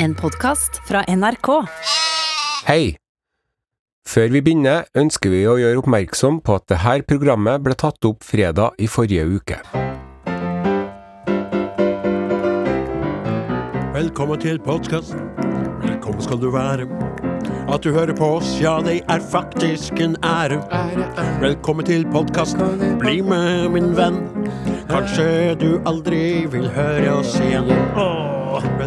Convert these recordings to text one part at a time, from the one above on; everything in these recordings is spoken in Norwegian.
En podkast fra NRK. Hei! Før vi begynner, ønsker vi å gjøre oppmerksom på at dette programmet ble tatt opp fredag i forrige uke. Velkommen til podkast. Velkommen skal du være. At du hører på oss, ja, det er faktisk en ære. Velkommen til podkasten. Bli med, min venn. Kanskje du aldri vil høre oss igjen. Åh,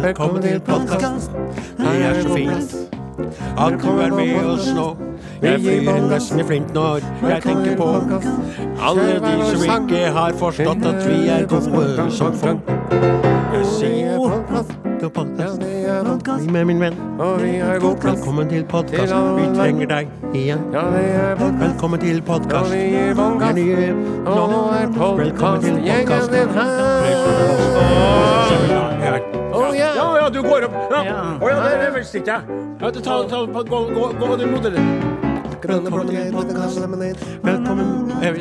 velkommen til podkast. Det er så fint at du er med oss nå. Jeg flyr nesten i flint når jeg tenker på alle de som ikke har forstått at vi er gode som folk. Jeg sier podkast, med, min venn. Velkommen til podkast. Vi trenger deg igjen. Velkommen til podkast. Velkommen til podkast. Du går opp. Ja, Oh, ja det er visste ikke jeg. Ja, ta, ta, ta, gå, gå, gå, du modeller. Velkommen Er?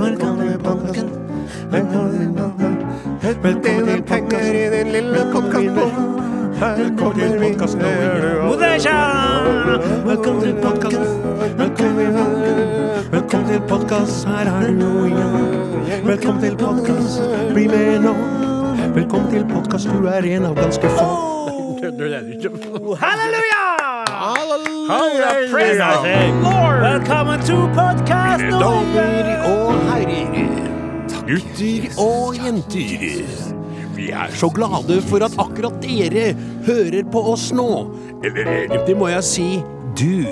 Velkommen til podkast. Velkommen til podkast. i din lille podkast. Velkommen til podkast. Velkommen til podkast. Velkommen til podkast. Her er du igjen. Velkommen til podkast. Bli med nå. Velkommen til podkast. Du er en av ganske få. Halleluja! Halleluja, praise the Lord! Velkommen til podcast Damer og herrer, gutter og jenter. Vi er så glade for at akkurat dere hører på oss nå. Eller egentlig må jeg si du,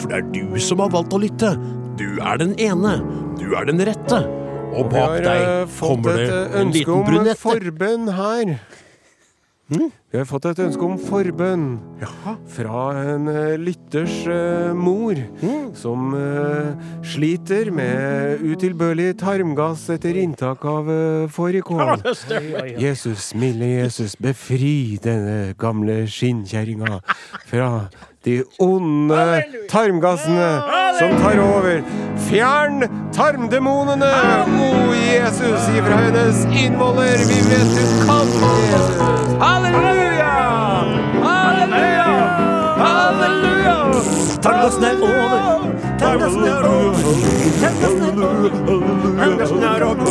for det er du som har valgt å lytte. Du er den ene. Du er den rette. Og bak deg kommer det en liten brunette. Vi har fått et ønske om forbønn her. Mm? Vi har fått et ønske om forbønn fra en eh, lytters uh, mor, mm. som uh, sliter med utilbørlig tarmgass etter inntak av uh, fårikål. Jesus, milde Jesus, befri denne gamle skinnkjerringa fra de onde tarmgassene som tar over. Fjern tarmdemonene, o Jesus, ifra hennes innvoller. Vi vet du kan, Jesus. Halleluja! Halleluja! Halleluja! Tarmgassene er over. Tarmgassene er over. Tarmgassene er over.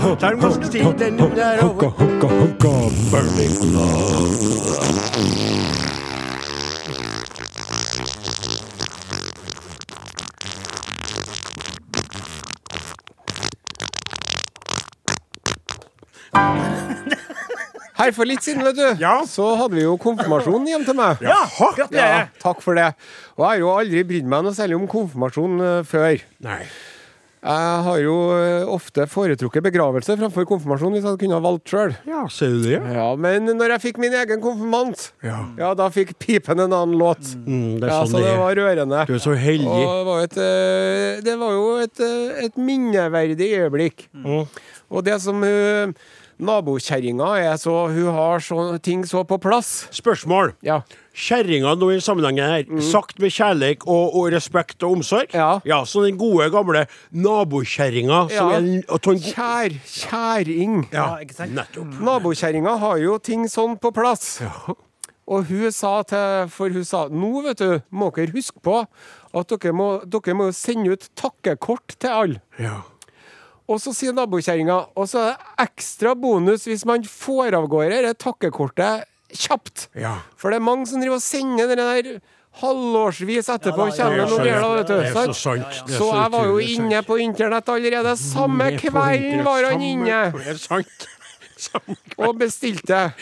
Tarmgassen er over. Er burning Her for litt siden, vet du, Ja. så hadde vi jo konfirmasjon hjem til meg. Ja, Ja, takk for det. Og jeg har jo aldri brydd meg noe særlig om konfirmasjon eh, før. Nei. Jeg har jo eh, ofte foretrukket begravelse framfor konfirmasjon hvis jeg kunne ha valgt sjøl. Ja, ser du det? Ja, men når jeg fikk min egen konfirmant, Ja. ja, da fikk pipen en annen låt. Mm, det Ja, sånn så det var rørende. Du er så heldig. Og det var, et, eh, det var jo et, eh, et minneverdig øyeblikk. Mm. Og det som uh, nabokjerringa er så Hun har så, ting så på plass. Spørsmål. Ja. Kjerringa nå i sammenhengen her, sagt med kjærlighet og, og respekt og omsorg? Ja. ja Så den gode, gamle nabokjerringa som Ja. er Kjær, kjæring. Ja, ikke sant? nettopp. Nabokjerringa har jo ting sånn på plass. Ja. Og hun sa til For hun sa nå, vet du, må dere huske på at dere må, dere må sende ut takkekort til alle. Ja. Og så sier nabokjerringa og så er det ekstra bonus hvis man får av gårde dette takkekortet kjapt. Ja. For det er mange som driver og sender det der halvårsvis etterpå. Ja, da, ja, ja, du. Det er så sant? Så, Så jeg var jo inne på internett allerede. Samme kvelden var han inne sant. Og bestilte.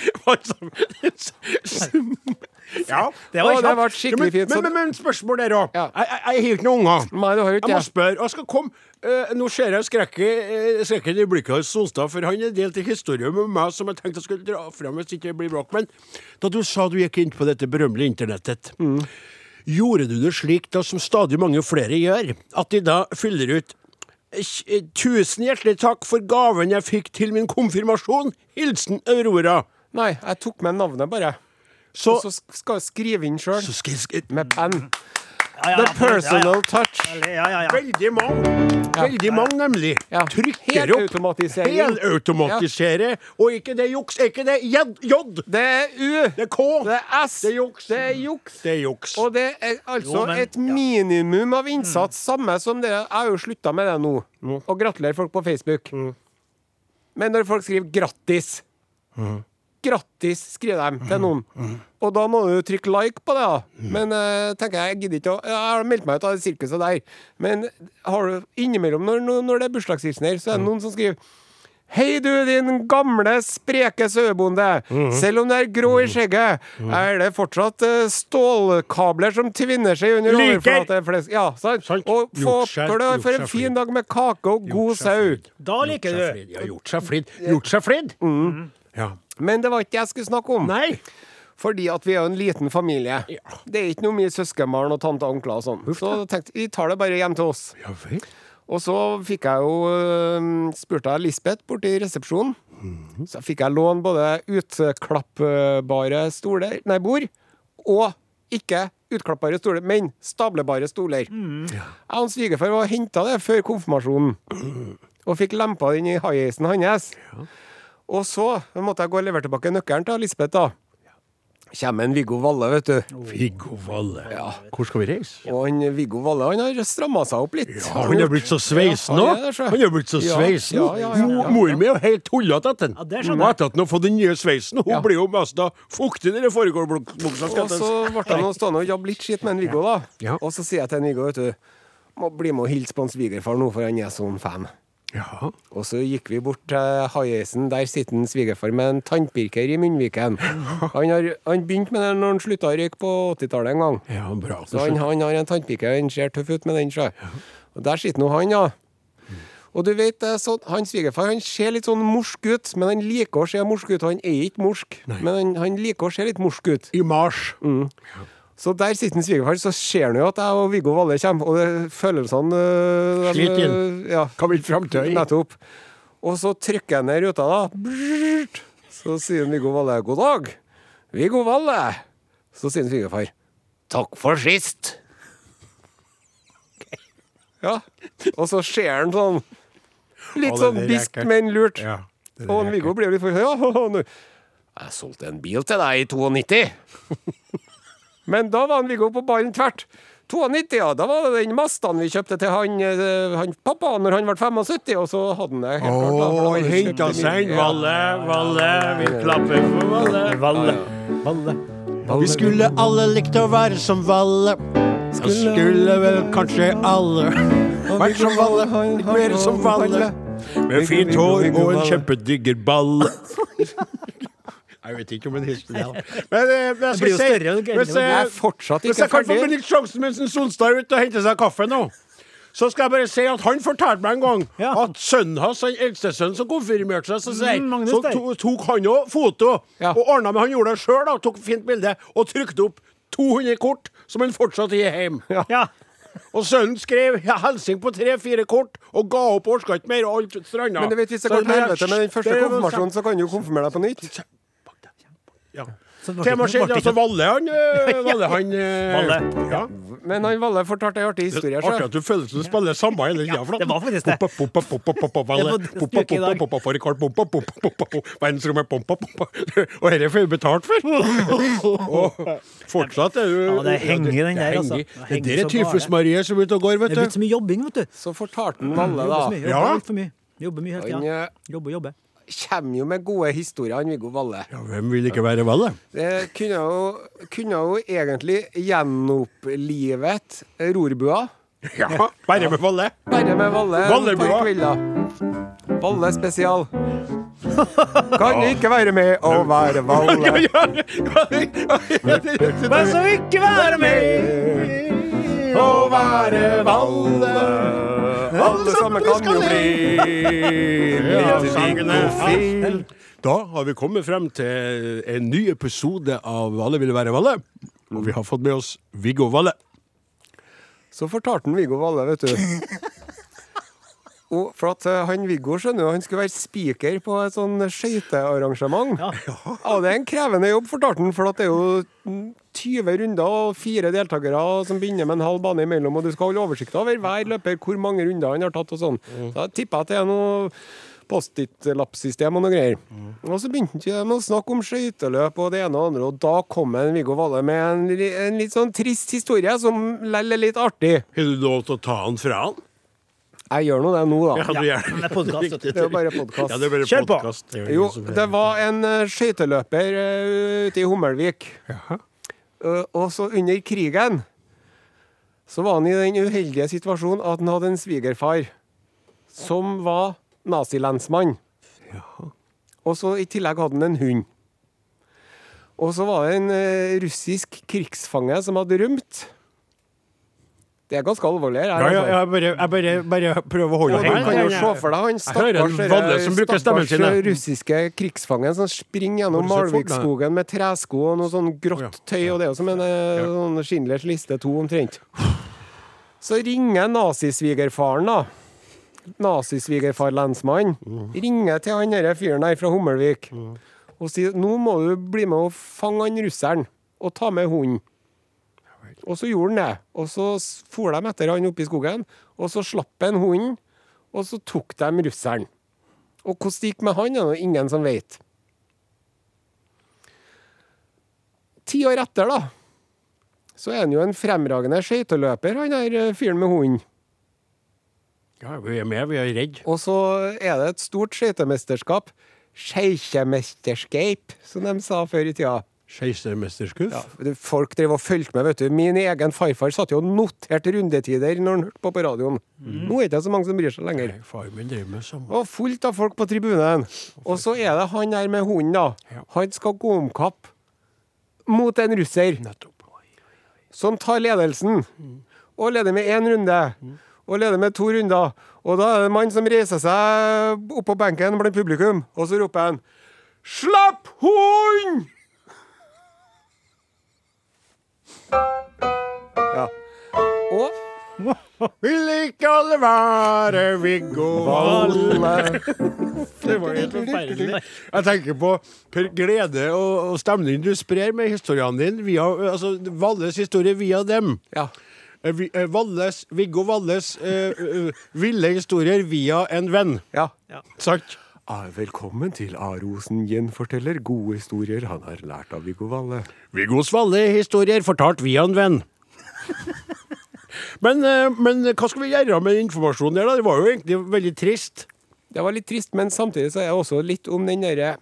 Ja. Det var det var skikkelig fint. Men, men, men spørsmål der òg. Jeg, jeg, har ikke noen unger. Nei, du har jo Jeg ikke må spørre. Jeg skal komme eh, Nå ser jeg skrekken, eh, skrekken i blikket hans Sonstad, for han er delt i historie med meg som jeg tenkte jeg skulle dra fram hvis ikke det blir bråk. Men da du sa du gikk inn på dette berømmelige internettet, Mm. gjorde du det slik da som stadig mange flere gjør, at de da fyller ut eh, Tusen hjertelig takk for gaven jeg fikk til min konfirmasjon. Hilsen Aurora. Nei, jeg tok med navnet, bare. Så, Og så skal jeg skrive inn sjøl, med penn. Ja, ja, The personal Ja, ja. touch. Ja, ja, ja. Veldig mange. Veldig mange, nemlig. Ja. Trykker opp. Helautomatisere. Og ikke det juks. Er ikke det J? Det er U. Det er K. Det er S. Det er juks. Det er juks. Det er juks. Og det er altså Jo, men- et minimum av innsats, samme som det Jeg har jo slutta med det nå. Og gratulerer folk på Facebook. Men når folk skriver 'grattis' Grattis, skriver de til noen. Og da må du trykke like på det, da. Men uh, tenker jeg, jeg gidder ikke å Jeg har meldt meg ut av det sirkuset der. Men har du innimellom, når, når det er bursdagshilsener, så er det noen som skriver Hei du, din gamle, spreke sauebonde. Selv om du er grå i skjegget, er det fortsatt uh, stålkabler som tvinner seg under Liker. overflateflesk. Ja, sant? Sant. Og får det du seg en fin dag med kake og god sau. Da liker Gjort seg du. flid. Ja, gjort seg flid. Gjort seg flid. Ja. Men det var ikke det jeg skulle snakke om. Nei. Fordi at vi er jo en liten familie. Ja. Det er ikke noe mye søskenbarn og tante og onkler og sånn. Så tenkte vi tar det bare hjem til oss. Ja vel. Og så fikk jeg jo øh, spurte jeg Lisbeth borti i resepsjonen. Så fikk jeg låne både utklappbare stoler, nei, bord, og ikke utklappbare stoler, men stablebare stoler. Jeg og svigerfar var henta det før konfirmasjonen, og fikk lempa den i high-acen hans. Og så måtte jeg gå og levere tilbake nøkkelen til Lisbeth, da. Kommer en Viggo Valle, vet du. Viggo Valle. Hvor skal vi reise? Og han, Viggo Valle han har stramma seg opp litt. Ja, han er blitt så sveisen Ja, nå. han er blitt så Ja, nå! ja, ja, ja, ja, ja. Mor mi er jo helt tullete etter ham. etter at han har fått den nye sveisen. Hun Ja. blir jo mest da fuktig i den foregårdbuksa. Og så ble han stående og jobbe litt skitt med en Viggo, da. Ja. Og så sier jeg til en Viggo, vet du Må bli med og hilse på en svigerfar nå, for han er sånn fan. Ja. Og så gikk vi bort til high-acen. Der sitter svigerfar med en tannpirker i munnviken. Han, har, han begynte med det når han slutta å røyke på 80-tallet en gang. ja, bra. Så han, han har en tannpirker, han ser tøff ut med den, Ja. Og der sitter nå han, ja. Og du vet, så, sånn, han svigerfar han ser litt sånn morsk ut, men han liker å se morsk ut. Han er ikke morsk, men han, han liker å se litt morsk ut. I mars. Så der sitter svigerfar, så ser han jo at jeg og Viggo Valle kommer, og det følelsene øh, de, Sliter inn. øh, Ja, Kan vi ikke framtøy? nettopp. Og så trykker jeg ned ruta, da. Brrrt. Så sier Viggo Valle 'god dag'. Viggo Valle. Så sier svigerfar 'takk for sist'. Ja. Og så ser han sånn Litt sånn bisk, biskt, men lurt. Ja. Og. Viggo blir litt for Ja, Jeg solgte en bil til deg i 92. Men da var han Viggo på ballen tvert. 92, ja. Da var det den Mazdaen vi kjøpte til han, eh, han pappa når han ble 75, og så hadde han det helt klart. da, Å, han henta seg. Valle, Valle, vi klapper for Valle. Valle. Valle. Vi skulle alle likt å være som Valle. Og skulle vel kanskje alle vært som Valle. Litt mer som Valle. Med fint hår og en kjempediger ball. Jeg vet ikke om en det. Men eh, men jeg Det blir jo skal si større, og hvis, Jeg eh, er fortsatt hvis jeg kan få ferdig. benytte sjansen mens en Solstad er ute og henter seg kaffe nå, så skal jeg bare si at han fortalte meg en gang Ja. at sønnen hans, den eldste sønnen som konfirmerte seg, så, sier, Mm, Magnus så der. to, tok han òg foto Ja. og ordna med Han gjorde det sjøl, tok fint bilde og trykte opp 200 kort som han fortsatt gir hjem. Ja. Og sønnen skrev ja, hilsing på tre-fire kort og ga opp og orka ikke mer, og alt stranda. Men du vet, hvis det Så går til helvete med den første det konfirmasjonen, så kan du jo konfirmere deg på nytt. Ja. Tema skjedde altså Valle, han. eh, Valle, han eh, Valle. Ja. Men han Valle fortalte ei artig historie. Artig at du føler som du spiller samme hele tida. Ja, det var faktisk det. Verdensrommet. Og dette får vi betalt for. Og fortsatt er du Ja, det henger den der, altså. Det der er Tyfus-Marie som er ute og går, vet du. Det er blitt så mye jobbing, vet du. så fortalte han Valle, mye. da. Ja. Jobber mye. Hele tida. eh, Jobber, jobber. Kommer jo med gode historier, han Viggo Valle. Ja, hvem vil ikke være Valle? Det kunne jo, kunne jo egentlig gjenopplivet rorbua. Ja, bare med Valle. Bare med Valle. Vallebua. kvelder. Valle spesial. Kan ikke være med å være Valle. Men så ikke være med Å være Valle. Alle sammen kan jo bli er- Da har vi kommet frem til en ny episode av Valle ville være Valle. Og vi har fått med oss Viggo Valle. Så fortalte han Viggo Valle, vet du. Og for at eh, han Viggo skjønner jo, han skulle være spiker på et sånn skøytearrangement. Ja. Ja, det er en krevende jobb, fortalte han, for at det er jo mm, 20 runder og fire deltakere som begynner med en halv bane imellom, og du skal holde oversikt over hver løper, hvor mange runder han har tatt og sånn. Så jeg tipper at det er noe Post-it-lappsystem og noe greier. Og så begynte de å snakke om skøyteløp og det ene og det andre, og da kom en Viggo Valle med en, en litt sånn trist historie som lell er litt artig. Har du lov til å ta han fra han? Jeg gjør nå det nå, da. Ja, du gjør det. er podcast. Det er jo bare podkast. Ja, det er bare Kjør på. podcast. Det Jo, det var en uh, skøyteløper eh, ute i Hummelvik. Jaha. Eh, og så under krigen så var han i den uheldige situasjonen at han hadde en svigerfar som var nazilensmann. Og så i tillegg hadde han en hund. Og så var det en russisk krigsfange som hadde rømt. Det er ganske alvorlig. her, Ja, ja, altså. jeg bare, jeg bare, bare prøver å holde Og du kan jo se for deg han stakkars, sin, stakkars russiske krigsfangen som springer gjennom? Malvikskogen med tresko og noe sånn grått tøy, og det er jo som en eh, sånn Schindlers liste to omtrent. Så ringer nazisvigerfaren, da. Nazisvigerfar-lensmann. Mm. Ringer til han derre fyren her fra Hummelvik og sier nå må du bli med og fange han russeren og ta med hunden. Og så gjorde han det. Og så for de etter han oppe i skogen, og så slapp han hunden, og så tok de russeren. Og hvordan det gikk med han, er det ingen som vet. Ti år etter, da, så er han jo en fremragende skøyteløper, han der eh, fyren med hunden. Ja, vi er med, vi er redd. Og så er det et stort skøytemesterskap. Skeikjemesterskap, som de sa før i tida. Keisermesterskuff. Ja, folk drev og fulgte med, vet du. Min egen farfar satt jo og noterte rundetider når han hørte på på radioen. Nå er det ikke så mange som bryr seg lenger. Far min driver med samme. Og fullt av folk på tribunen. Og så er det han der med hunden, da. Ja. Han skal gå om kapp mot en russer Nettopp. som tar ledelsen. Og leder med én runde. Og leder med to runder. Og da er det en mann som reiser seg opp på benken blant publikum, og så roper han Slapp hund! Ja. Og Vil ikke alle være Viggo Valle Det var helt forferdelig. Jeg tenker på per glede og, og stemning du sprer med historiene dine. Via, altså, Valles historie via dem. Ja. Eh, eh, Valles, Viggo Valles uh, uh, ville historier via en venn. ja. ja. Ah, Velkommen til Arosen gjenforteller gode historier han har lært av Viggo Valle. Viggos Valle-historier fortalt via en venn. Men, eh, men hva skal vi gjøre med informasjonen der? da? Det var jo egentlig veldig trist. Det var litt trist, men samtidig så er det også litt om den derre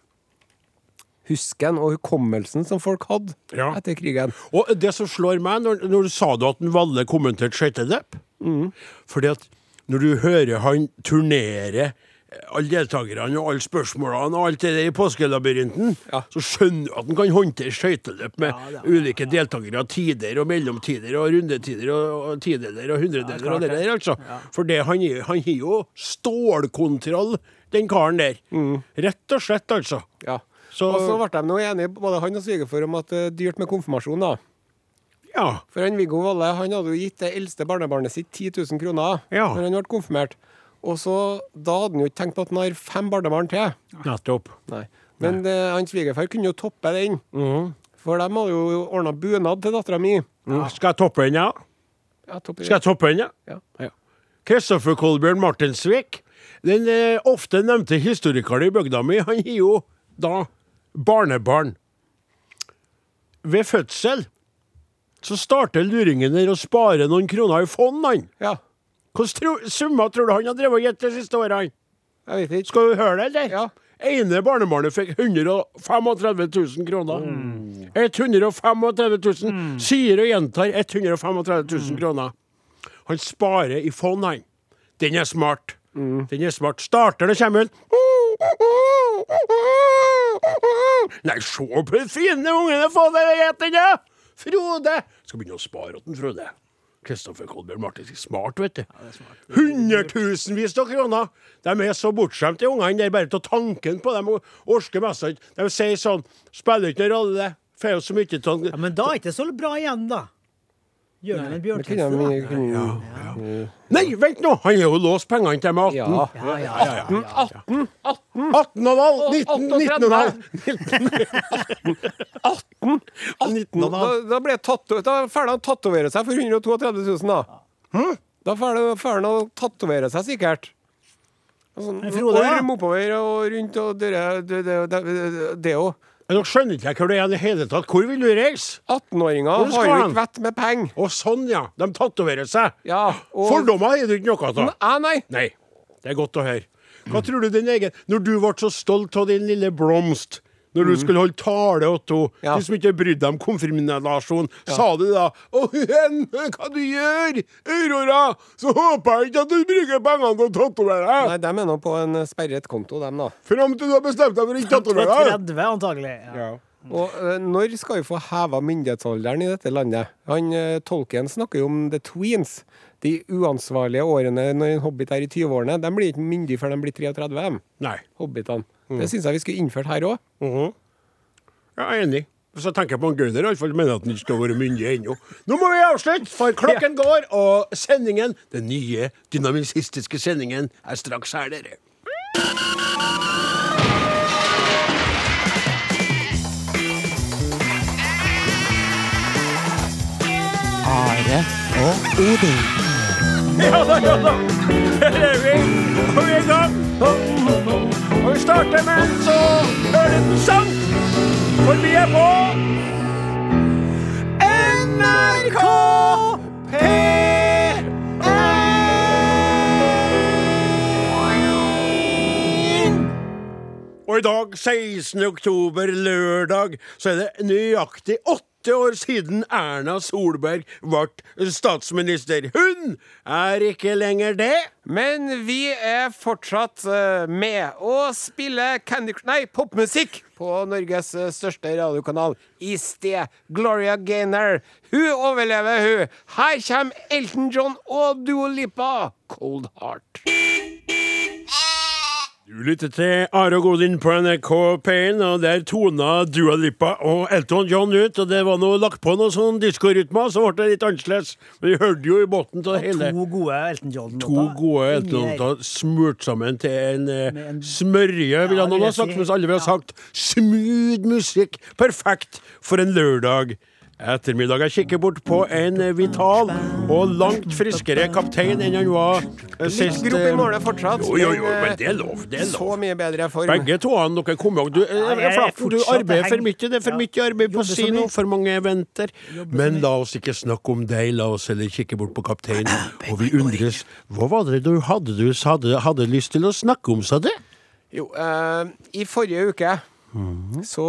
husken og hukommelsen som folk hadde Ja. etter krigen. Og det som slår meg, når, når du sa du at en Valle kommenterte mm. Fordi at når du hører han turnere alle deltakerne og alle spørsmålene og alt det der i påskelabyrinten, Ja. så skjønner du at han kan håndtere skøyteløp med ulike deltakere, tider og mellomtider og rundetider og, og tideler og hundredeler og det der, altså. For det, han er- har jo stålkontroll, den karen der. Rett og slett, altså. Ja. Så- og så ble de nå enige, både han og svigerfar, om at det er dyrt med konfirmasjon. da. Ja. For han Viggo Valle han hadde jo gitt det eldste barnebarnet sitt 10 000 kroner Ja. når han ble konfirmert. Og så, Da hadde han jo ikke tenkt på at han har fem barnebarn til. Nettopp. Nei. Men det, hans svigerfar kunne jo toppe den. For de hadde jo ordna bunad til dattera mi. Mm. Skal jeg toppe den, ja? Ja, topp, Skal jeg toppe den, ja? ja. Ja. Kristoffer Kolbjørn Martensvik, den eh, ofte nevnte historikeren i bygda mi, han har jo da barnebarn. Ved fødsel så starter luringen der å spare noen kroner i fond, han. ja. Hvilke summer tror du han har drevet og gitt de siste årene? Jeg vet ikke. Skal du høre det, eller? Ja. ene barnebarnet fikk 135 000 kroner. 135 000. Sier og gjentar 135 000 kroner. Han sparer i fond, han. Den er smart. Den er smart. Starter det kommer ut Nei, se på den fine ungen jeg får ja! Frode! Skal begynne å spare til Frode. Kristoffer Kolbjørn Martinsen. Smart, vet du. Hundretusenvis av kroner! De er så bortskjemte, de ungene der, bare til tanken på dem. Orsker mest. De sier sånn Spiller ikke noen rolle. Får jo så mye av Ja, men da er det ikke så bra igjen, da. Gjør de da. kunne- Nei, vent nå! Han har jo låst pengene til med 18. Ja. Ja, ja, ja, ja, ja. 18, 18, 18 og halv! 19, 19 og halv! 18, 18 Da, da ble tatt, da får han tatovere seg for 132 000, da. Da får han- får å tatovere seg, sikkert. Sånn, Frode, da? Orm oppover og rundt og det òg. Nå skjønner ikke jeg hvor det er i det hele tatt. Hvor vil du reise? 18-åringer har jo ikke vett med penger. Å, sånn, ja. De tatoverer seg. Ja, og- Fordommer er det ikke noe av. Nei, nei. Nei. Det er godt å høre. Hva tror du din egen Når du ble så stolt av din lille blomst når du skulle holde tale, Otto, Mm. Ja. de som ikke brydde deg om konfirmasjon, sa du da 'Å, hen, hva du gjør, Aurora, så håper jeg ikke at du bruker pengene til å tatovere deg', Nei, De er nå på en sperret konto, dem, da. fram til du har bestemt deg for å ikke tatovere deg. 30 antagelig. Ja. Og eh, når skal vi få heva myndighetsalderen i dette landet? Han uh, Tolkien snakker jo om the tweens. De uansvarlige årene når en hobbit er i 20-årene. De blir ikke myndige før de blir 33, de, Nei. hobbitene. Det syns jeg vi skulle innført her òg. Mhm. Ja, jeg er enig. Hvis jeg på en Gauner, iallfall mener at han ikke skal være myndig ennå. Nå må vi avslutte, for klokken går, og sendingen, den nye dynamisistiske sendingen, er straks her, dere. Are og Odin. Ja da, ja da. Her er vi, og vi er i gang. Og vi starter med en så ørliten sang, for vi er på NRK P1. Og i dag, 16. oktober, lørdag, så er det nøyaktig åtte år siden Erna Solberg ble statsminister. Hun er ikke lenger det. Men vi er fortsatt eh, med å spille Candy Nei, popmusikk på Norges eh, største radiokanal i sted. Gloria Gaynor. Hun overlever, hun. Her kommer Elton John og Dua Lipa. Cold Heart. Du lytter til Are og Godin på NRK P1, og der tona Dua Lipa og Elton John ut. Og det var noe lagt på noen sånn diskorytmer, så ble det litt annerledes. Men vi hørte jo i bunnen av det hele. To gode Elton John-låter. To gode smurt sammen til en, eh, en- smørje, vil Ja, noen ha sagt. som Mens alle vil ha sagt smooth musikk. Perfekt for en lørdag. Ettermiddag. Jeg kikker bort på en eh, vital og langt friskere kaptein enn han var eh, sist. Litt eh, i målet fortsatt. Jo, jo, jo, men, eh, det er lov. Det er Så mye bedre form. Begge to dere kommer jo Du, eh, Flaten, du arbeider for mye. Det er for mye arbeid på sino, for mange eventer. Men la oss ikke snakke om deg, la oss heller kikke bort på kapteinen. Og vi undres Hva var det du hadde du hadde, hadde lyst til å snakke om, sa du? Jo, uh, i forrige uke Mhm. så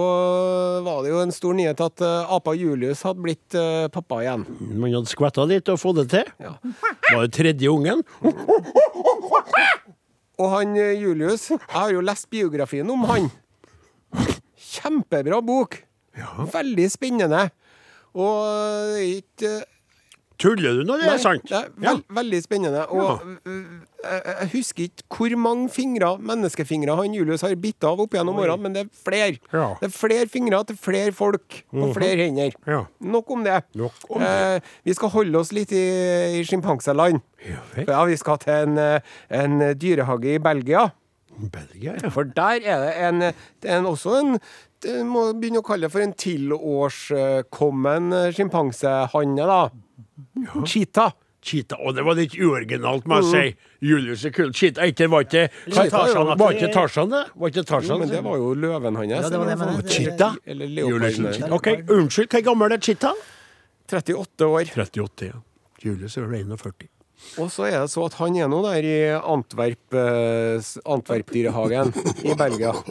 var det jo en stor nyhet at uh, apa Julius hadde blitt uh, pappa igjen. Man hadde skvetta litt og fått det til. Ja. Var jo tredje ungen? Og han eh, Julius Jeg har jo lest biografien om han. Kjempebra bok. Veldig spennende. Og det er ikke Tuller du når det er sant? Det er ja. Veldig spennende. Og ja. jeg, husker ikke hvor mange fingre, menneskefingre han Julius har bitt av opp gjennom årene, men det er flere. Ja. Mhm. Det er flere fingre til flere folk og flere hender. Ja. Nok om det. Nok om det. Eh, vi skal holde oss litt i, i sjimpanseland. Ja vi skal til en, eh, en dyrehage i Belgia. Belgia, ja. For der er det en, en også en må begynne å kalle det for en tilårskommen eh, sjimpansehanne, da. Cheetah. Cheetah. Og det var litt uoriginalt, må jeg si. Julius er kul. Cheetah ikke, var ikke Tarzan, ja. Var ikke Tarzan det? Var ikke Jo, men det var jo løven hans. Ja, det var det, men Cheetah? Eller leoparden. OK, unnskyld. Hvor gammel er Cheetah? 38 år. 38, ja. Julius er vel 41. Og så er det så at han er nå der i Antwerp, eh, Antwerp-dyrehagen i Belgia.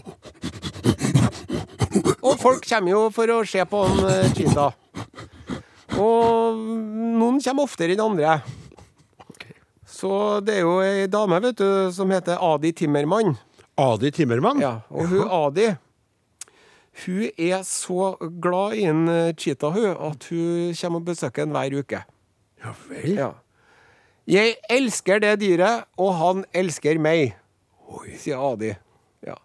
Og folk kommer jo for å se på en eh, cheetah. Og noen kommer oftere enn andre. Så det er jo ei dame vet du, som heter Adi Timmermann. Adi Timmermann? Ja, og hun Adi Hun er så glad i en eh, cheetah hun, at hun kommer og besøker en hver uke. Ja vel. Ja. Jeg elsker det dyret, og han elsker meg, Oi. sier Adi. Ja.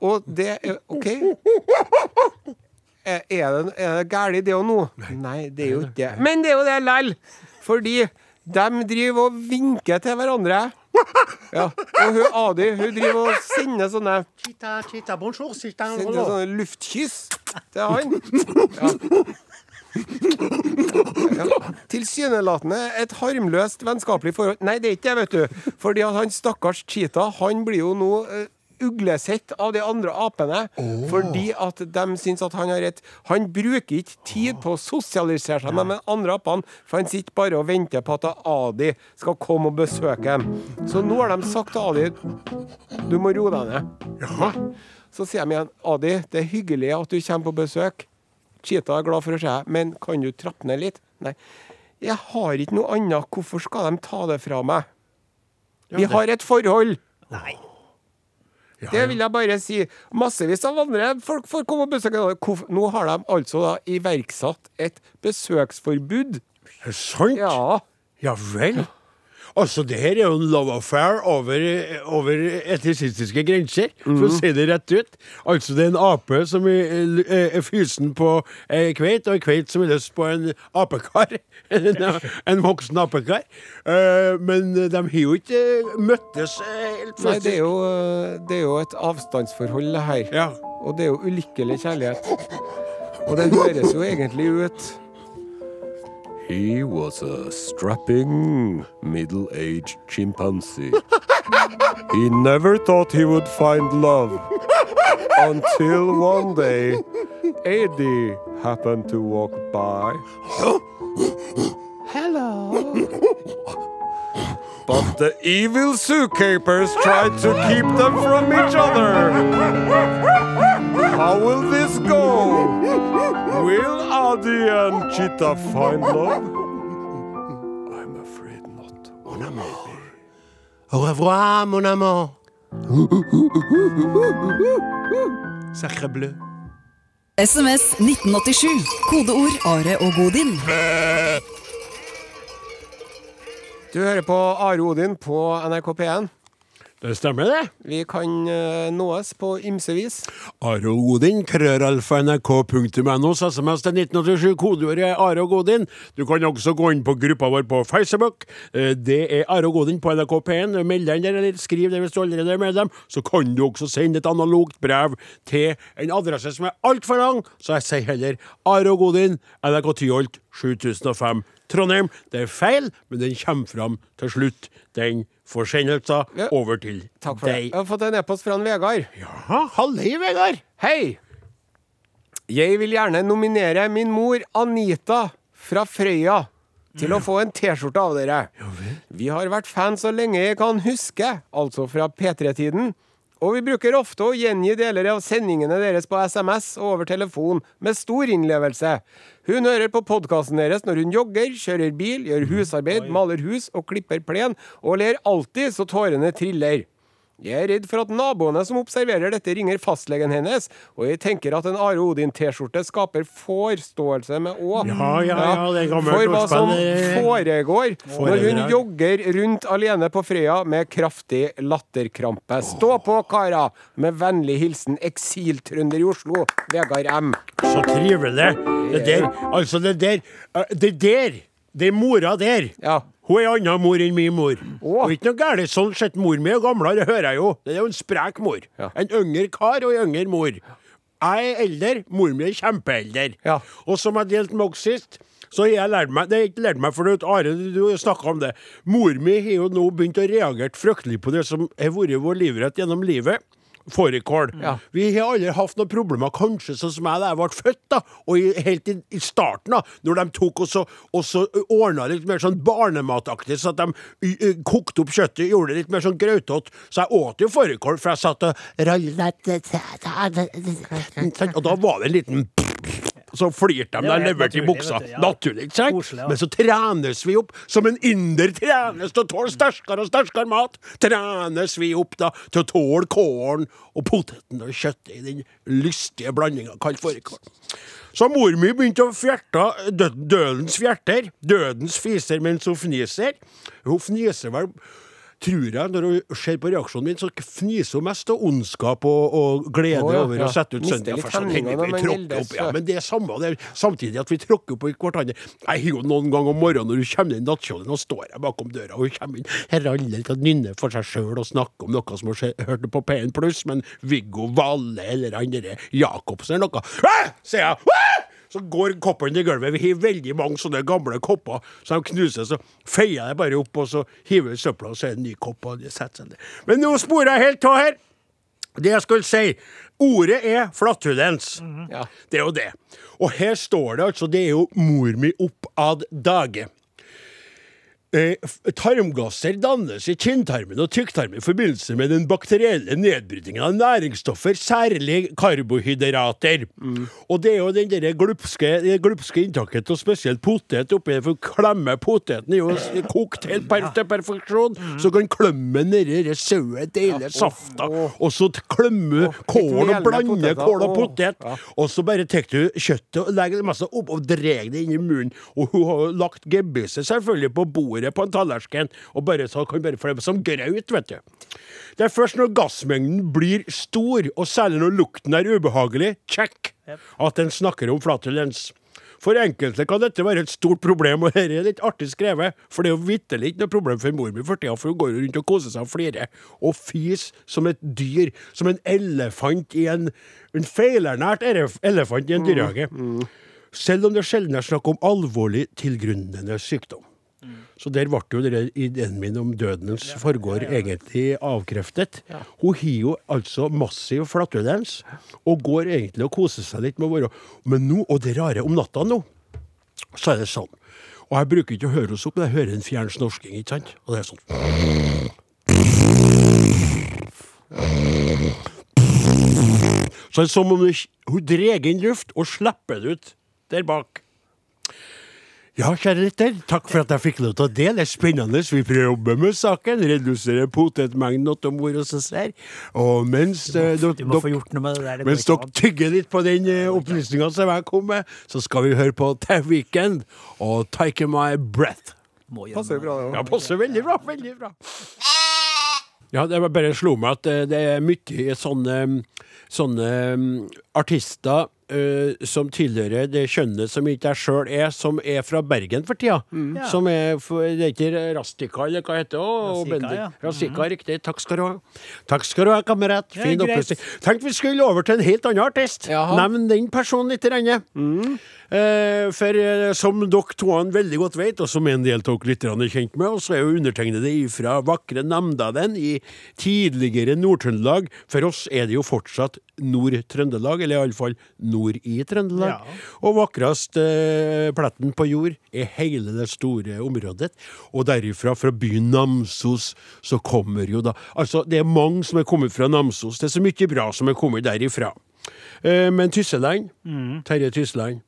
Og det er OK. Er, er det, er det galt det òg nå? Nei, det er jo ikke det. Men det er jo det lell! Fordi de driver og vinker til hverandre. Ja. Og hun Adi hun driver og sender sånne, Chita, chita, bonjour, chita, sender sånne luftkyss til han. Ja. Ja. Tilsynelatende et harmløst vennskapelig forhold. Nei, det er ikke det, vet du. Fordi at han stakkars Cheetah, han blir jo nå eh, uglesett av de andre apene. Fordi at de syns at han har rett. Han bruker ikke tid på å sosialisere seg med de andre apene, for han sitter bare og venter på at Adi skal komme og besøke dem. Så nå har de sagt til Adi du må roe deg ned. Så sier de igjen Adi, det er hyggelig at du kommer på besøk. Cheeta er glad for å se deg, men kan du trappe ned litt? Nei. Jeg har ikke noe annet. Hvorfor skal de ta det fra meg? Vi har et forhold. Nei. Det vil jeg bare si. Massevis av andre folk får komme og besøke. Nå har de altså da iverksatt et besøksforbud. Er det sant? Ja. Ja vel. Altså, det her er jo en love affair over, over etnisistiske grenser, for å si det rett ut. Altså, det er en ape som er, er, fysen på ei kveit, og ei kveit som er lyst på en apekar. En, en voksen apekar. Eh, men de har jo ikke møttes helt helt Nei, det er jo, eh, det er jo et avstandsforhold, det her. Ja. Og det er jo ulykkelig kjærlighet. Og det høres jo egentlig ut He was a strapping, middle-aged chimpanzee. He never thought he would find love until one day Eddie happened to walk by. Hello. But the evil zookeepers tried to keep them from each other. How will this go? Will Adi and Cheetah find love? I'm afraid not. Au revoir, mon amant. Sacre bleu. SMS 1987. Kodeord Are og Godin. Du hører på Are Odin på NRK P1. Det stemmer, det. Vi kan eh, nåes på ymse vis. Are og Godin, krøralfa.nrk.no, SMS til 1987, kodeordet Are og Godin. Du kan også gå inn på gruppa vår på Facebook. Eh, Det er Are og Godin på NRK P1. Meld deg inn der, eller skriv det hvis du allerede er medlem. Så kan du også sende et analogt brev til en adresse som er altfor lang, så jeg sier heller Are og Godin, NRK Tyholt 7005. Trondheim. Det er feil, men den kommer fram til slutt. Den forsendelsen Ja. over til Takk for det. Jeg har fått en e-post fra en Vegard. Ja, hallei, Vegard. Hei! Jeg vil gjerne nominere min mor Anita fra Frøya til å få en T-skjorte av dere. Vi har vært fans så lenge jeg kan huske, altså fra P3-tiden. Og vi bruker ofte å gjengi deler av sendingene deres på SMS og over telefon med stor innlevelse. Hun hører på podkasten deres når hun jogger, kjører bil, gjør husarbeid, maler hus og klipper plen, og ler alltid så tårene triller. Jeg er redd for at naboene som observerer dette, ringer fastlegen hennes, og jeg tenker at en Are Odin-T-skjorte skaper forståelse med Å. Ja, ja, ja, det er For hva som foregår når hun jogger rundt alene på Frøya med kraftig latterkrampe. Stå på, kara! Med vennlig hilsen eksiltrønder i Oslo, Vegard M. Så trivelig. Det der, altså det der eh, Det der, det er mora der. Ja. Hun er anna mor enn min mor. Oh. Og ikke noe galt sånn sett. Mor mi er gamlere, det hører jeg jo. Det er jo en sprek mor. Ja. En yngre kar og en yngre mor. Jeg er eldre, mor mi er kjempeeldre. Ja. Og som jeg delte med dere sist, så har jeg lært meg Det er ikke lært meg, for det, Are, du snakka om det. Mor mi har jo nå begynt å reagere fryktelig på det som har vært vår livrett gjennom livet. Fårikål. Ja. Vi har aldri hatt noen problemer, kanskje sånn som jeg da jeg ble født, da, og i, helt i, i starten, da, når de tok og så, og så ordna litt mer sånn barnemataktig, så at de y, y, kokte opp kjøttet, gjorde det litt mer sånn grautete. Så jeg åt jo fårikål, for jeg satt og Og da var det en liten så flirte de da jeg leverte i buksa. du, ja. Naturlig, ikke sant? Ja. Men så trenes vi opp, som en inder trenes til å tåle sterkere og sterkere mat. Trenes vi opp da til å tåle kålen og poteten og kjøttet i den lystige blandinga kalt fårikål. Så mor mi begynte å fjerte dø dødens fjerter. Dødens fiser mens hun fniser. Hun fniser vel tror jeg, når hun ser på reaksjonen min, så fniser hun mest av ondskap og, og glede oh, ja, over å sette ut søndag. Ja, men det er samme det. er Samtidig at vi tråkker på hverandre. Jeg har jo noen gang om morgenen når du kommer inn i nattkjolen, og står jeg bakom døra, og hun kommer inn her alle til å nynne for seg sjøl og snakke om noe som hun hørte på P1 pluss, men Viggo Valle eller han derre Jacobsen eller noe. Sier jeg. Så går koppene i gulvet. Vi har veldig mange sånne gamle kopper, så de knuser. Så feier jeg det bare opp, og så hiver vi søpla, og så er det en ny kopp. og det setter seg ned. Men nå sporer jeg helt av her. Det jeg skulle si, ordet er flatulens. Ja. Det er jo det. Og her står det altså, det er jo mor mi opp ad dage. Eh, tarmgasser dannes i kinntarmen og tykktarmen i forbindelse med den bakterielle nedbrytingen av næringsstoffer, særlig karbohydrater. Og det er jo den der glupske, det glupske inntaket og spesielt potet oppi der, for å klemme poteten er jo kokt helt per, til perfeksjon, så kan klemme nedi det sauet, deilige safta, og så klemme kål og blande kål og potet, ja. og så bare tar du kjøttet og legger det masse opp og drar det inn i munnen. Og hun har jo lagt gebisset selvfølgelig på bordet på en tallerken, og bare så kan bare det som graut, vet du. Det er først når gassmengden blir stor, og særlig når lukten er ubehagelig, check, at en snakker om flatulens. For enkelte kan dette være et stort problem, og dette er litt artig skrevet, for det er jo vitterlig ikke noe problem for mor mi for tida, for hun går rundt og koser seg og flirer, og fis som et dyr, som en elefant i en, en feilernært elefant i en dyrehage. Selv om det sjelden er snakk om alvorlig tilgrunnende sykdom. Så der ble jo dere ideen min om dødens forgår egentlig avkreftet. Hun har jo altså massiv flatulens, og går egentlig og koser seg litt med å være Men nå, og det rare om natta nå, så er det sånn. Og jeg bruker ikke å høre henne opp, men jeg hører en fjern snorsking, ikke sant? Og det er sånn Så det er som om hun drar inn luft og slipper det ut der bak. Ja, kjære lytter, takk for at jeg fikk lov til å dele. Det er spennende. Vi prøver å jobbe med saken, redusere potetmengden til mor og så ser. Og mens eh, Du dere- må der. mens dere tygger litt på den eh, opplysninga som jeg kom med, så skal vi høre på The Weekend og Take My Breath. Passer bra, det Ja, passer veldig bra. Veldig bra. Ja, det bare slo meg at eh, det er mye sånne, sånne mm, artister eh, som tilhører det kjønnet som ikke jeg sjøl er, som er fra Bergen for tida. Ja. Som er for, Det er ikke Rastika, eller hva heter det? Oh, Bendik. ja. mm. riktig. Takk skal du ha. Takk skal du ha, kamerat. Ja, Fin greit. opplysning. Tenk vi skulle over til en helt annen artist. Jaha. Nevn den personen litt. Mm. Uh, for uh, som dere to veldig godt vet, og som en del av dere lytterne er kjent med, og så er jo undertegnede fra vakre Namdalen i tidligere Nord-Trøndelag. For oss er det jo fortsatt Nord-Trøndelag, eller iallfall nord i Trøndelag. Ja. Og vakrest eh, pletten på jord er hele det store området. Og derifra, fra byen Namsos, så kommer jo da Altså, det er mange som er kommet fra Namsos. Det er så mye bra som er kommet derifra. Eh, men Tysseland, Terje Tysseland,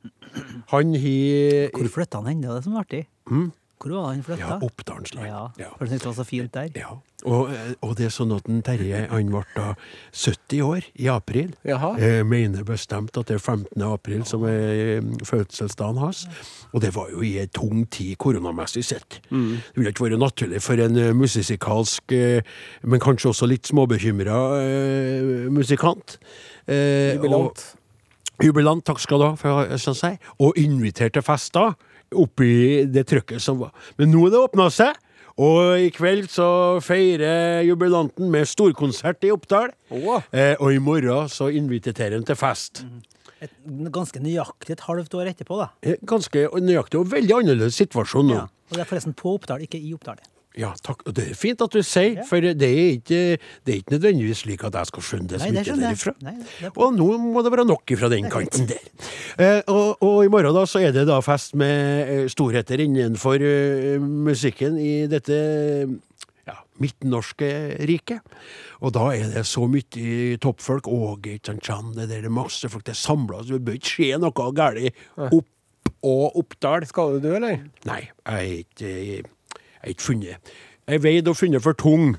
han har Hvor flytta han hen? Det er det som er artig. Hvor var han flytta? Ja, Oppdalsland. Ja, Ja. for det syntes det var så fint der. Ja. Og, eh, og det er sånn at den Terje han ble da 70 år i april. Jaha. Jeg mener bestemt at det er 15. april som er eh, fødselsdagen hans. Og det var jo i en tung tid koronamessig sett. Det ville ikke vært naturlig for en eh, musikalsk, eh, men kanskje også litt småbekymra eh, musikant. Jubilant. og- Jubilant. Takk skal du ha, for jeg skal si. Og invitert til fester oppi det trøkket som var. Men nå er det åpna seg, og i kveld så feirer jubilanten med storkonsert i Oppdal. Oh. Eh, og i morgen så inviterer han til fest. Et, ganske nøyaktig et halvt år etterpå, da. Eh, Ganske nøyaktig og veldig annerledes situasjon nå. Ja. Og det er forresten på Oppdal, ikke i Oppdal. Ja, takk. Og det er fint at du sier, for det er, ikke, det er ikke nødvendigvis slik at jeg skal skjønne det så ikke er derifra. Nei, er Og nå må det være nok fra den kanten der. Eh, og, og i morgen da så er det da fest med eh, storheter innenfor uh, musikken i dette ja, midtnorske riket. Og da er det så mye toppfolk. Åge, ikke sant, Chan, det der er masse folk. Det er samla, så det bør ikke skje noe galt opp og Oppdal. Skal du eller? Nei, jeg er ikke, jeg har ikke funnet. Jeg veide veid og funnet for tung.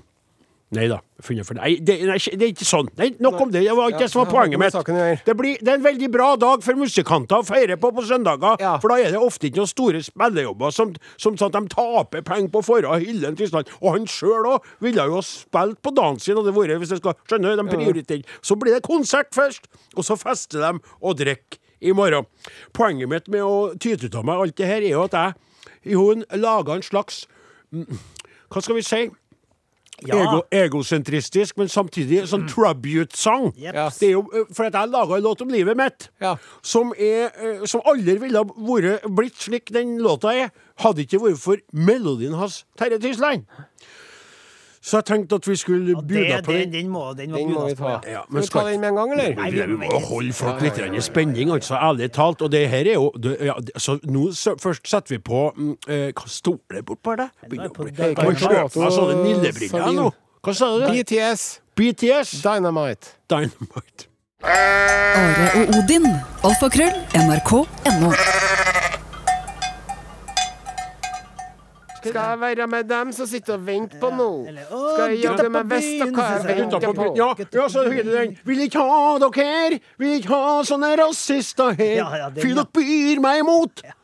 Nei da. Nei, det, nei, det er ikke sånn. Nei, nok om det. Det var ikke det som var poenget mitt. Det, blir, det er en veldig bra dag for musikanter å feire på på søndager. Ja. For da er det ofte ikke noen store spillejobber som, som sånn at de taper penger på forhånd Hyllen en Og han sjøl òg ville jo spilt på dagen sin, hadde det vært, hvis jeg skal skjønne, de prioriterer. Så blir det konsert først, og så fester de og drikker i morgen. Poenget mitt med å tyte ut av meg alt det her, er jo at jeg jo laga en slags Hva skal vi si? Ja. Ego, egosentristisk, men samtidig sånn tribute-sang. Yep. Eh, for at jeg laga en låt om livet mitt, Ja. som, er, eh, som aldri ville ha vært, blitt slik den låta er, hadde ikke vært for melodien hans, Terje Tysland. Så jeg tenkte at vi skulle bjuda på den, den. må, den må Den må vi på, ta. ja. Men Skal vi ta den med en gang, eller? Nei, vi- må holde folk litt i spenning, altså, ærlig talt. Og det her er jo det, ja, Så nå så, først setter vi på mm, eh, Hva står det bortpå der? Man kjøpe sånne nillebriller nå? Hva sa du? BTS, BTS? Dynamite. Dynamite. Are og Odin. Alfakrøll. NRK.no. Skal jeg være med dem som sitter og venter på noe? Skal jeg jaggu meg byen, hva jeg venter på? Ja, ja, så heter den Vil ikke ha dere, vil ikke ha sånne rasister her. Fy dere byr meg imot. Ja,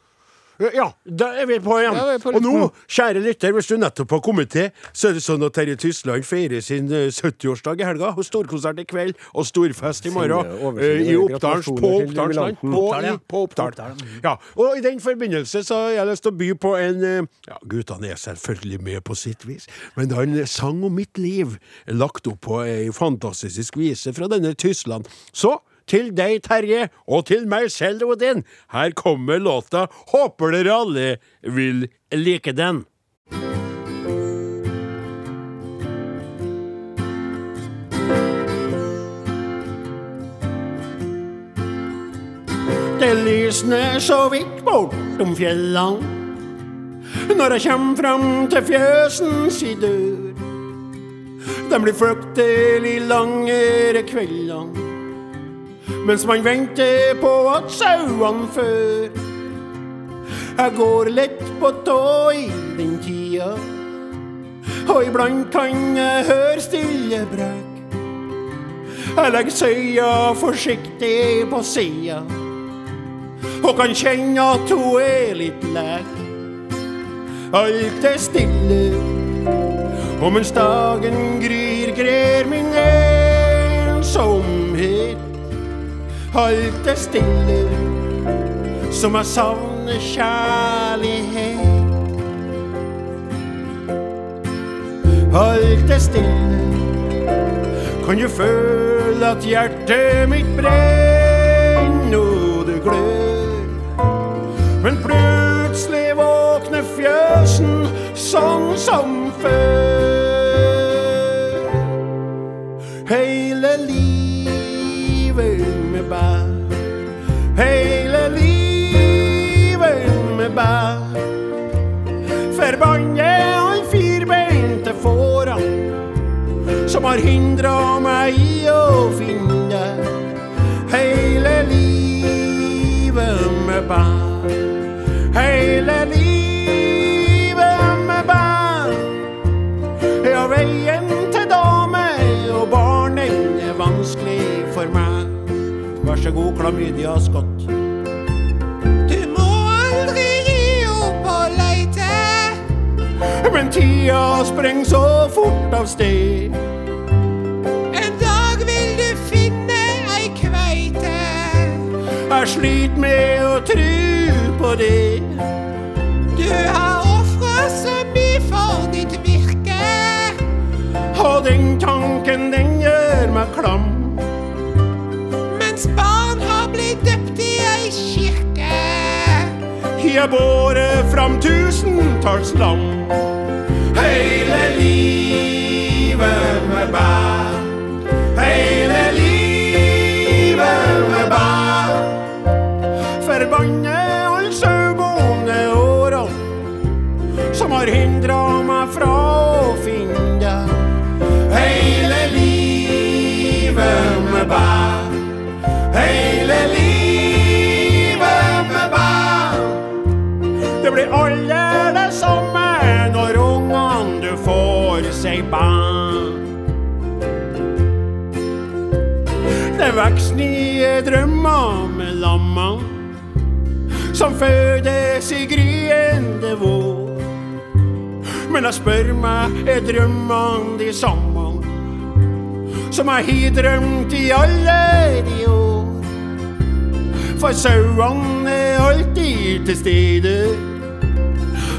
da er vi på igjen. Ja, vi er på og nå, kjære lytter, hvis du nettopp har kommet til, så er det sånn at Terje Tysland feirer sin eh, 70-årsdag i helga. Og storkonsert i kveld, og storfest i morgen. Eh, I Oppdals, På Oppdalsland. På, i- på Oppdal. Mm. Ja, og i den forbindelse så har jeg lyst til å by på en eh, Ja, guttene er selvfølgelig med på sitt vis, men en sang om mitt liv lagt opp på ei fantastisk vise fra denne Tyskland. Så til deg, Terje, og til meg selv, Odin, her kommer låta. Håper dere alle vil like den. Det lysner så vidt bortom fjellene når jeg kjem fram til fjøsens dør. Den blir fryktelig langere kveldene mens man venter på at sauene før. Jeg går lett på tå i den tida, og iblant kan jeg høre stille brak. Jeg legger søya forsiktig på sida, og kan kjenne at hun er litt lek. Alt er stille, og mens dagen gryr, grer min ensomhet. Alt er stille, som jeg savner kjærlighet. Alt er stille, kan du føle at hjertet mitt brenner og det glør. Men plutselig våkner fjøsen sånn som før. Hele livet. Hele livet med bær. Forbanne han firbeinte fåra som har hindra meg i å finne hele livet med bær. Klamydia skott. Du må aldri gi opp å leite. Men tida spreng så fort av sted. En dag vil du finne ei kveite. Jeg sliter med å tru på det. Du har ofra så mye for ditt virke. Og den tanken, den gjør meg klam. Jeg båret fram tusentalls lam. Hele livet med bær. Hele livet med bær. Forbanne alle sauebonde åra som har hindra aller det samme når ungene du får seg barn. Det vokser nye drømmer med lamma som fødes i gryende vår. Men jeg spør meg, er drømmene de samme som jeg har drømt i alle de år? For sauene er alltid til stede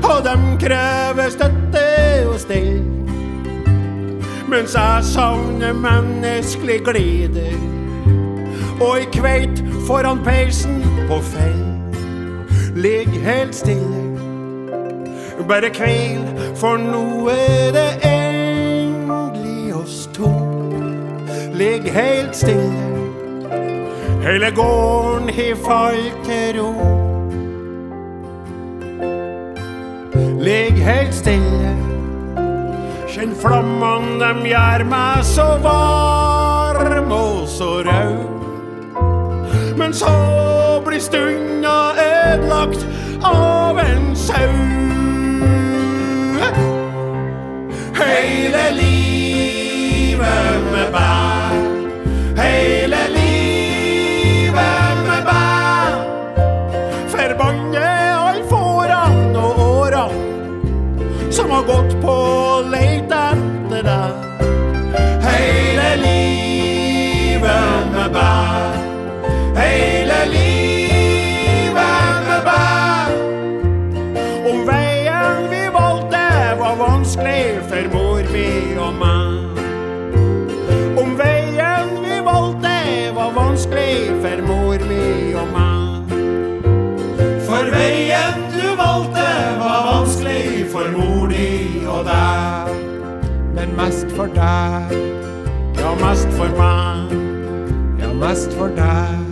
og dem krever støtte og stell. Mens jeg savner menneskelig glede, og i kveit foran peisen på fell. Ligg helt stille, bare kvil, for nå er det endelig oss to. Ligg helt stille, hele gården har falt Ligg helt stille, kjenn flammene, dem gjør meg så varm og så rød. Men så blir stunda ødelagt av en sau. Hele livet med bær, årene som har for deg, Ja, mest for meg. ja, mest for deg.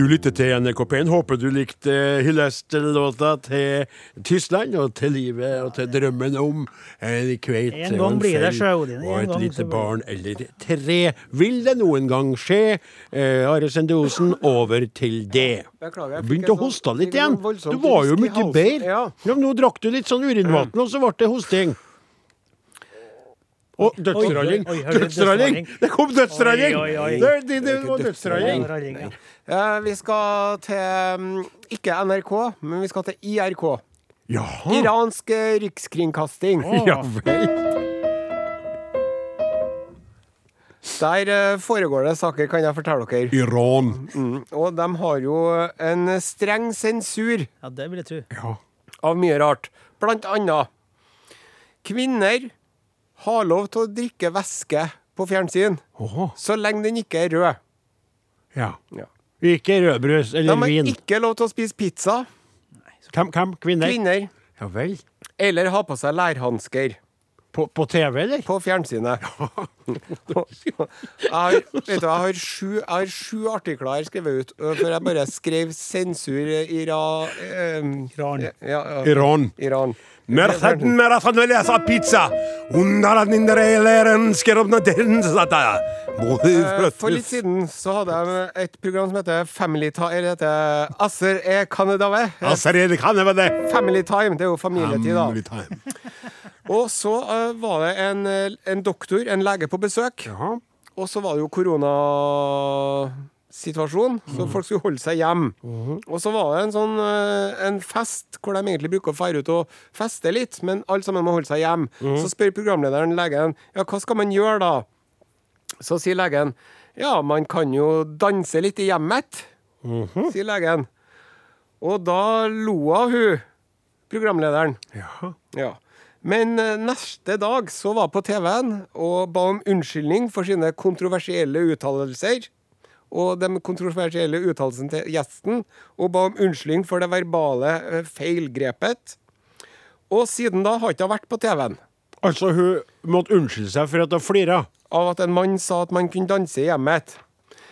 Du lytter til NRK P1. Håper du likte hyllestlåta til Tyskland og til livet og til drømmen om en kveit En gang blir det sjø, Odin. Og et lite barn eller tre. Vil det noen gang skje? Eh, Are Sende Osen, over til det. Beklager, jeg Begynte å sånn- hoste litt igjen. Du var jo mye bedre. Ja. Ja, nå drakk du litt sånn urinvann, og så ble det hosting. Og dødsralling. Dødsralling! Det kom dødsralling! Det, var dødsralling. Eh, vi skal til mm, ikke NRK, men vi skal til IRK. Jaha. Iransk rikskringkasting. Ja vel. Der eh, foregår det saker, kan jeg fortelle dere. Iran. Mm. Og de har jo en streng sensur ja, det vil jeg tro. Ja. av mye rart. Blant annet kvinner har lov til å drikke væske på fjernsyn Åhå. så lenge den ikke er rød. Ja. Ja. Ikke rødbrød De eller har vin. ikke lov til å spise pizza. Hvem? Kvinner? Kvinner. Ja vel. Eller ha på seg lærhansker på, på, TV, eller? På fjernsynet. jeg, vet du, jeg, har sju, jeg har sju artikler jeg har skrevet ut, for jeg bare skrev 'sensur Ira, eh, Iran. Ja, ja, Iran. Iran. Eh, for litt siden så hadde jeg et program som heter Family Time Eller heter Asser e Kanedave. Family Time. Det er jo familietid, da. Og så uh, var det en, eh, en doktor, en lege, på besøk. Ja. Og så var det jo koronasituasjon, så folk skulle holde seg hjem. Og så var det en sånn uh, en fest hvor de egentlig bruker å feire ut og feste litt, men alle sammen må holde seg hjem. Så spør programlederen legen ja, hva skal man gjøre da? Så sier legen ja, man kan jo danse litt i hjemmet, sier legen. Og da lo av hun, programlederen. Ja. Ja. Men eh, neste dag så var på TV-en og ba om unnskyldning for sine kontroversielle uttalelser. Og de kontroversielle uttalelsene til gjesten, og ba om unnskyldning for det verbale eh, feilgrepet. Og siden da har ikke vært på TV-en. Altså, hun måtte unnskylde seg for at hun flira. Av at en mann sa at man kunne danse i hjemmet.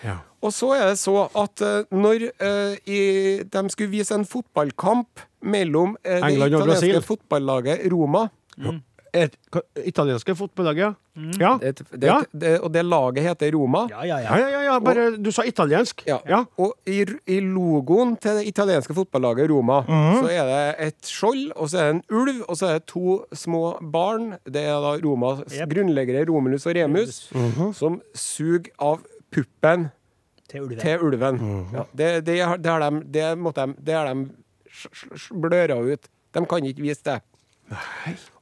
Ja. Og så er det så at eh, når uh, i, de skulle vise en fotballkamp mellom uh, det italienske fotballaget Roma Et, italienske fotballag, ja. Ja. Det, det, Ja. det, og det laget heter Roma. Ja, ja, Ja, ja. ja. Bare du sa italiensk. Ja. Ja. Og i, i logoen til det italienske fotballaget Roma, mm. så er det et skjold, og så er det en ulv, og så er det to små barn. Det er da Romas yep. grunnleggere Romulus og Remus, Mhm. som suger av puppen Til ulven. til ulven. Ja, det, det, har- det har de, det måtte de, det har de bløra ut. De kan ikke vise det.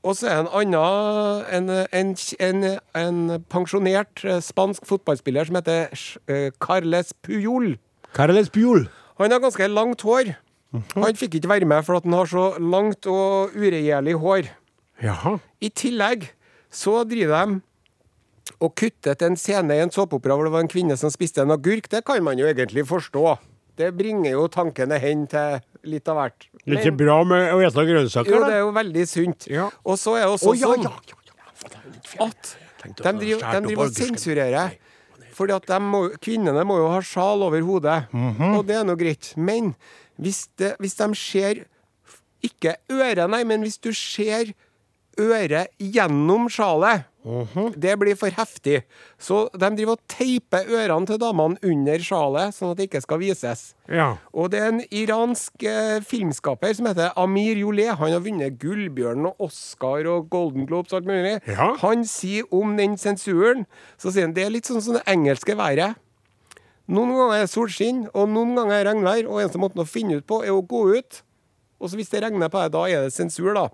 Og så er en annen en, en, en, en pensjonert eh, spansk fotballspiller som heter eh, Carles Puyol. Carles Puyol. Han har ganske langt hår. Mhm. Han fikk ikke være med for at han har så langt og uregjerlig hår. Jaha. I tillegg så driver de og kuttet en scene i en såpeopera hvor det var en kvinne som spiste en agurk. Det kan man jo egentlig forstå. Det bringer jo tankene hen til litt av hvert. Det er bra med å spise grønnsaker, jo, det er jo veldig sunt. Ja. Og så er det også oh, ja, sånn ja, at de driver, de driver og sensurerer. Fordi at må, kvinnene må jo ha sjal over hodet, Mhm. og det er nå greit. Men hvis, det, hvis de ser Ikke øret, nei, men hvis du ser øret gjennom sjalet Mhm. Det blir for heftig. Så de driver og teiper ørene til damene under sjalet, sånn at det ikke skal vises. Ja. Og det er en iransk eh, filmskaper som heter Amir Jolé. Han har vunnet Gullbjørnen og Oscar og Golden Globes og alt mulig. Ja. Han sier om den sensuren Så sier han det er litt sånn som det engelske været. Noen ganger er det solskinn, og noen ganger er det regnvær. Og eneste måten å finne ut på, er å gå ut. Og så hvis det regner på deg, da er det sensur, da.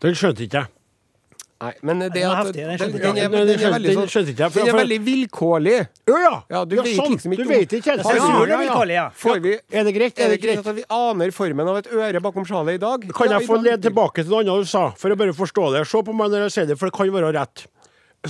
Den skjønte ikke jeg. Nei, men det Den var at heftig, den den, den, er, den, er veldig sånn skjønte ikke jeg, Den er veldig vilkårlig. Ja, ja! Ja, du vet sånn. liksom ikke Du vet ikke helt. Ja, er ja. ja. Får vi, Er det greit? er det greit at vi aner formen av et øre bakom sjalet i dag? Kan jeg få lede tilbake til noe annet du sa, for å bare forstå det? Se på meg når jeg sier det, for det kan være rett.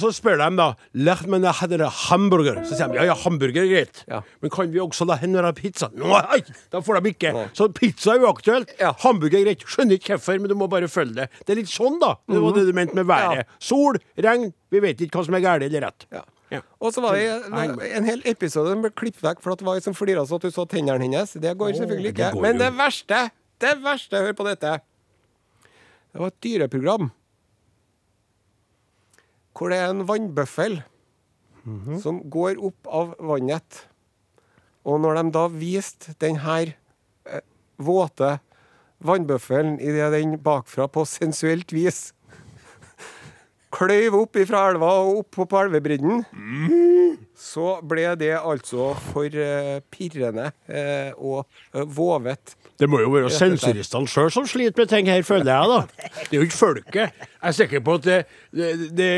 Så spør de da Lært meg hadde hamburger. Så sier de ja, ja, hamburger er greit. Ja. Men kan vi også la henne ha pizza? Nei! Da får de ikke. Så pizza er uaktuelt. Ja. Hamburger er greit. Skjønner ikke hvorfor, men du må bare følge det. Det er litt sånn, da. Det var det du mente med været. Ja. Sol, regn. Vi vet ikke hva som er galt eller rett. Ja. Ja. Og så var det en, hel episode som ble klippet vekk for at det var ei som flira så at du så tennene hennes. Det går selvfølgelig det ikke. Men det verste, det verste, hør på dette. Det var et dyreprogram hvor det er en vannbøffel Mhm. som går opp av vannet. Og når de da viste den her eh, våte vannbøffelen idet den bakfra på sensuelt vis kløyv opp ifra elva og opp på elvebredden, så ble det altså for eh, pirrende eh, og eh, vovet. Det må jo være sensoristene sjøl som sliter med ting her, føler jeg, da. Det er jo ikke folket. Jeg er sikker på at det, det, det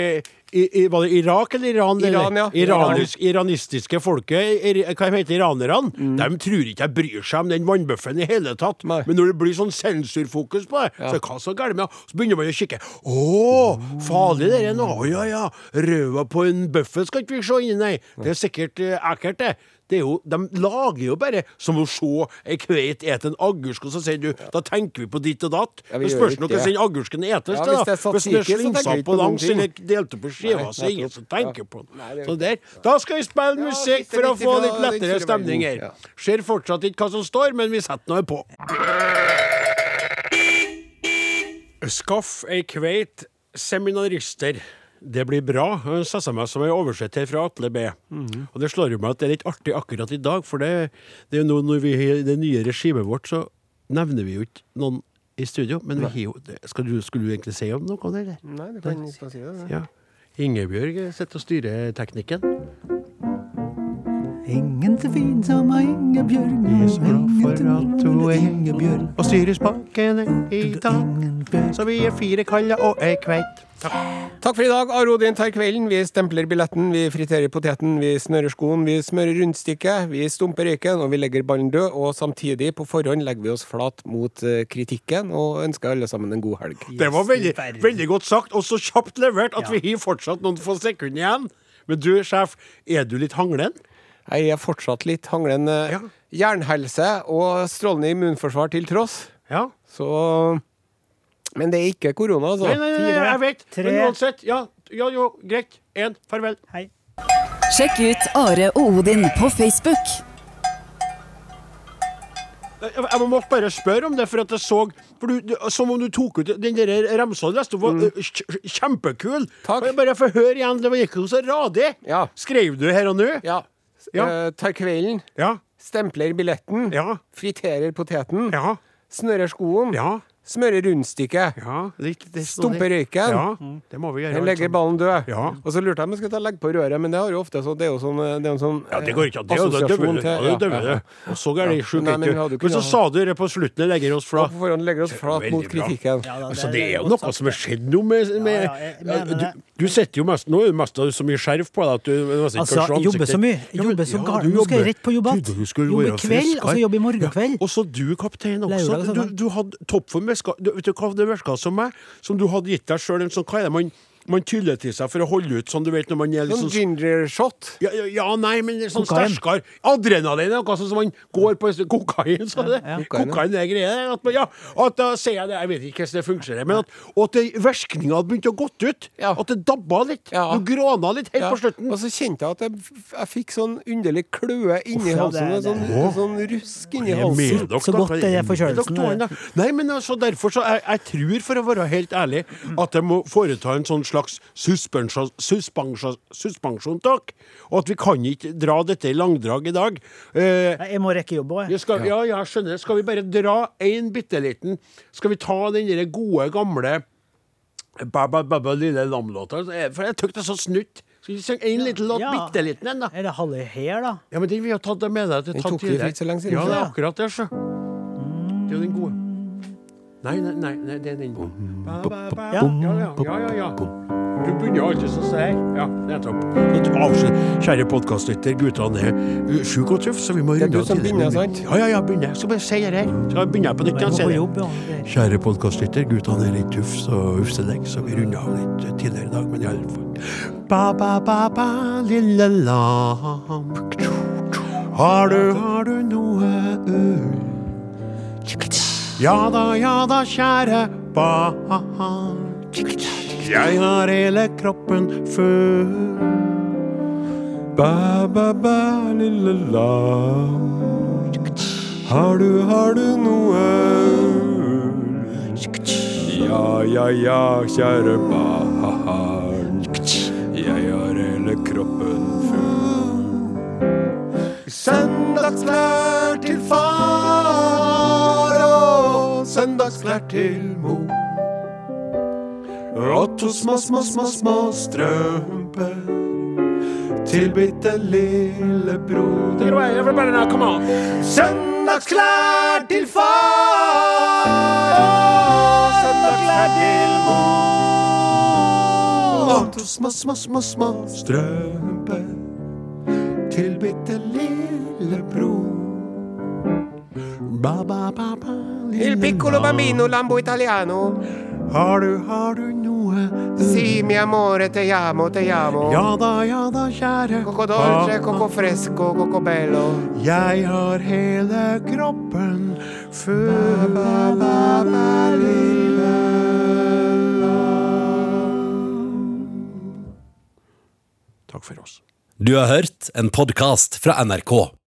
i, i, Var det Irak eller Iran? Iran, ja. Iranisk, iranistiske folket, ir, hva de heter iranerne, de tror ikke jeg bryr seg om den vannbøffen i hele tatt. Nei. Men når det blir sånn sensurfokus på det, Ja. så hva er galt med? Så begynner man å kikke. Å, farlig det er nå. Å, Ja, ja. Røva på en bøffel skal ikke vi se inni, nei. Det er sikkert eh, ekkelt, det. Det er jo, de lager jo bare som å se ei kveit ete en agurk, og så sier du da tenker vi på ditt og datt. Ja, det spørs nå hvordan den agurken etes Ja, hvis er Hvis den er på langs eller delte på skiva, så er ingen som tenker på den. Nei, Så der. Da skal vi spille musikk for å få litt lettere stemning her. Ser fortsatt ikke hva som står, men vi setter noe på. Skaff ei kveit seminarister. Det blir bra, sa seg meg som ei oversetter fra Atle B. Og det slår jo meg at det er litt artig akkurat i dag, for det, det er jo nå når vi har det nye regimet vårt, så nevner vi jo ikke noen i studio. Men vi har jo du, Skulle du egentlig si om noe om det, eller? Nei, det kan jeg ikke si det. Ja. Ingebjørg sitter og styrer teknikken. Ingen så fin som av Ingebjørg. Vi er så glad for at hun er Ingebjørg. Og styrer spakene i dag. Så vi er fire kaller og ei kveit. Takk. Takk for i dag. Aro din tar kvelden. Vi stempler billetten, vi friterer poteten, vi snører skoen, vi smører rundstykket, vi stumper røyken, og vi legger ballen død. Og samtidig, på forhånd, legger vi oss flat mot eh, kritikken og ønsker alle sammen en god helg. Det var veldig, veldig godt sagt, og så kjapt levert at Ja. vi har fortsatt noen få sekunder igjen. Men du, sjef, er du litt hanglen? Jeg er fortsatt litt hanglen. eh, Ja. Jernhelse og strålende immunforsvar til tross. Ja. Så Men det er ikke korona, altså. Nei, nei, nei, nei, jeg vet. tre. Men uansett, ja, ja, jo, greit. Én, farvel. Hei. Sjekk ut Are og Odin på Facebook. Jeg, må bare spørre om det, for at jeg så For du, du, som om du tok ut den der remsa du leste opp, var ø, kjempekul. Takk. Bare- Bare få høre igjen. Det var- gikk jo så radig. Ja. Skrev du her og nå? Ja. Ja. Uh, tar kvelden, Ja. stempler billetten, Ja. friterer poteten, Ja. snører skoen, Ja. Smører rundstykket, ja. Litt, det, stumper røyken. Ja, det må vi gjøre. Legger ballen død. Ja. Og så lurte jeg om jeg skulle ta legge på røret, men det har jo ofte sånn, det er jo sånn, det er en sånn Ja, det går ikke an. Det er jo det assosiasjon det. Ja, det ja, ja. det. Og så er det sjukt. Men ikke? jo Men så sa du det på slutten, legger oss flat. På forhånd legger oss flat mot kritikken. Ja, da, Altså, det er jo noe som har skjedd nå med, med ja, ja, du, det. du sitter jo mest Nå er det mest så mye skjerf på deg at du nesten Altså, kan jobber så mye. Jobber så galt. Nå skal jeg rett på jobb igjen. Trodde du skulle Jobbe i kveld, og så jobbe i morgen kveld. Og så du, kaptein, og også. Du, søndag. du hadde toppform. Virka- det virka som meg? Som du hadde gitt deg sjøl en sånn Hva er det man, man tyller til seg for å holde ut sånn, du vet, når man er litt Sånn sånn ginger shot. ja, ja, nei, men det sånn sterkere. Adrenalin er noe sånn som man går på Kokain, sa det. Ja, ja. Kokain, er greia. At, man- ja, at da sier jeg det, jeg vet ikke hvordan det fungerer, men at, at virkninga hadde begynt å gått ut. Ja. At det dabba litt. Ja. Du gråna litt helt Ja. på slutten. Og så kjente jeg at jeg, jeg fikk sånn underlig kløe inni Uff, halsen. det- sånsånn, det- sånn rusk inni er halsen. dere, Så da. godt det er forkjølelsen, det. Nei, men altså, derfor så jeg, jeg tror, for å være helt ærlig, at jeg må foreta en sånn slags suspensjon, suspensjon, suspensjontak. Og at vi kan ikke dra dette i langdrag i dag. Eh, Nei, Jeg må rekke jobb òg, jeg. skal, ja, ja, jeg skjønner. Skal vi bare dra en bitte liten Skal vi ta den der gode, gamle Baba Baba Lille Lam-låta? For jeg tok det er så snutt. Skal vi synge en liten låt? Ja. Bitte liten en, da? Er det halve her, da? Ja, men den vi har tatt med deg. Det Den tok vi tidligere. for ikke så lenge siden, Ja, det er akkurat det, sjø. Det er jo den gode. Nei, nei, nei, nei det er den. Ba, ba, ba. Ja. Ja, ja, ja, ja, ja. Du begynner alltid sånn her. Ja, nettopp. Kjære podkastlytter, guttene er sjuke og tøffe, så vi må runde av. Det er du som begynner, sant? Ja, ja, ja, begynner. Så bare si det her. Så begynner jeg på nytt. Jeg. jobb, ja. Kjære podkastlytter, guttene er litt tøffe og ufselegg, så vi runder av litt eh, tidligere i dag, men i alle fall. Ba, ba, ba, ba, lille lam. Har du, har du noe ull? Ja da, ja da, kjære barn. Jeg har hele kroppen full. Bæ, bæ, bæ, lille lam. Har du, har du noe? Ja, ja, ja, kjære barn. Jeg har hele kroppen full. Søndagsklær til far søndagsklær til mor. Og to små, små, små, små strømper til bitte lille broder. Søndagsklær til far søndagsklær til mor. Og to små, små, små, små strømper til bitte lille bror. Ba, ba, ba, ba, Il piccolo bambino lambo italiano. Har du, har du noe Si mi amore te amo, te amo. Ja da, ja da, kjære Coco dolce, coco fresco, coco bello. Jeg har hele kroppen full ba, ba, ba. Takk for oss. Du har hørt en podkast fra NRK.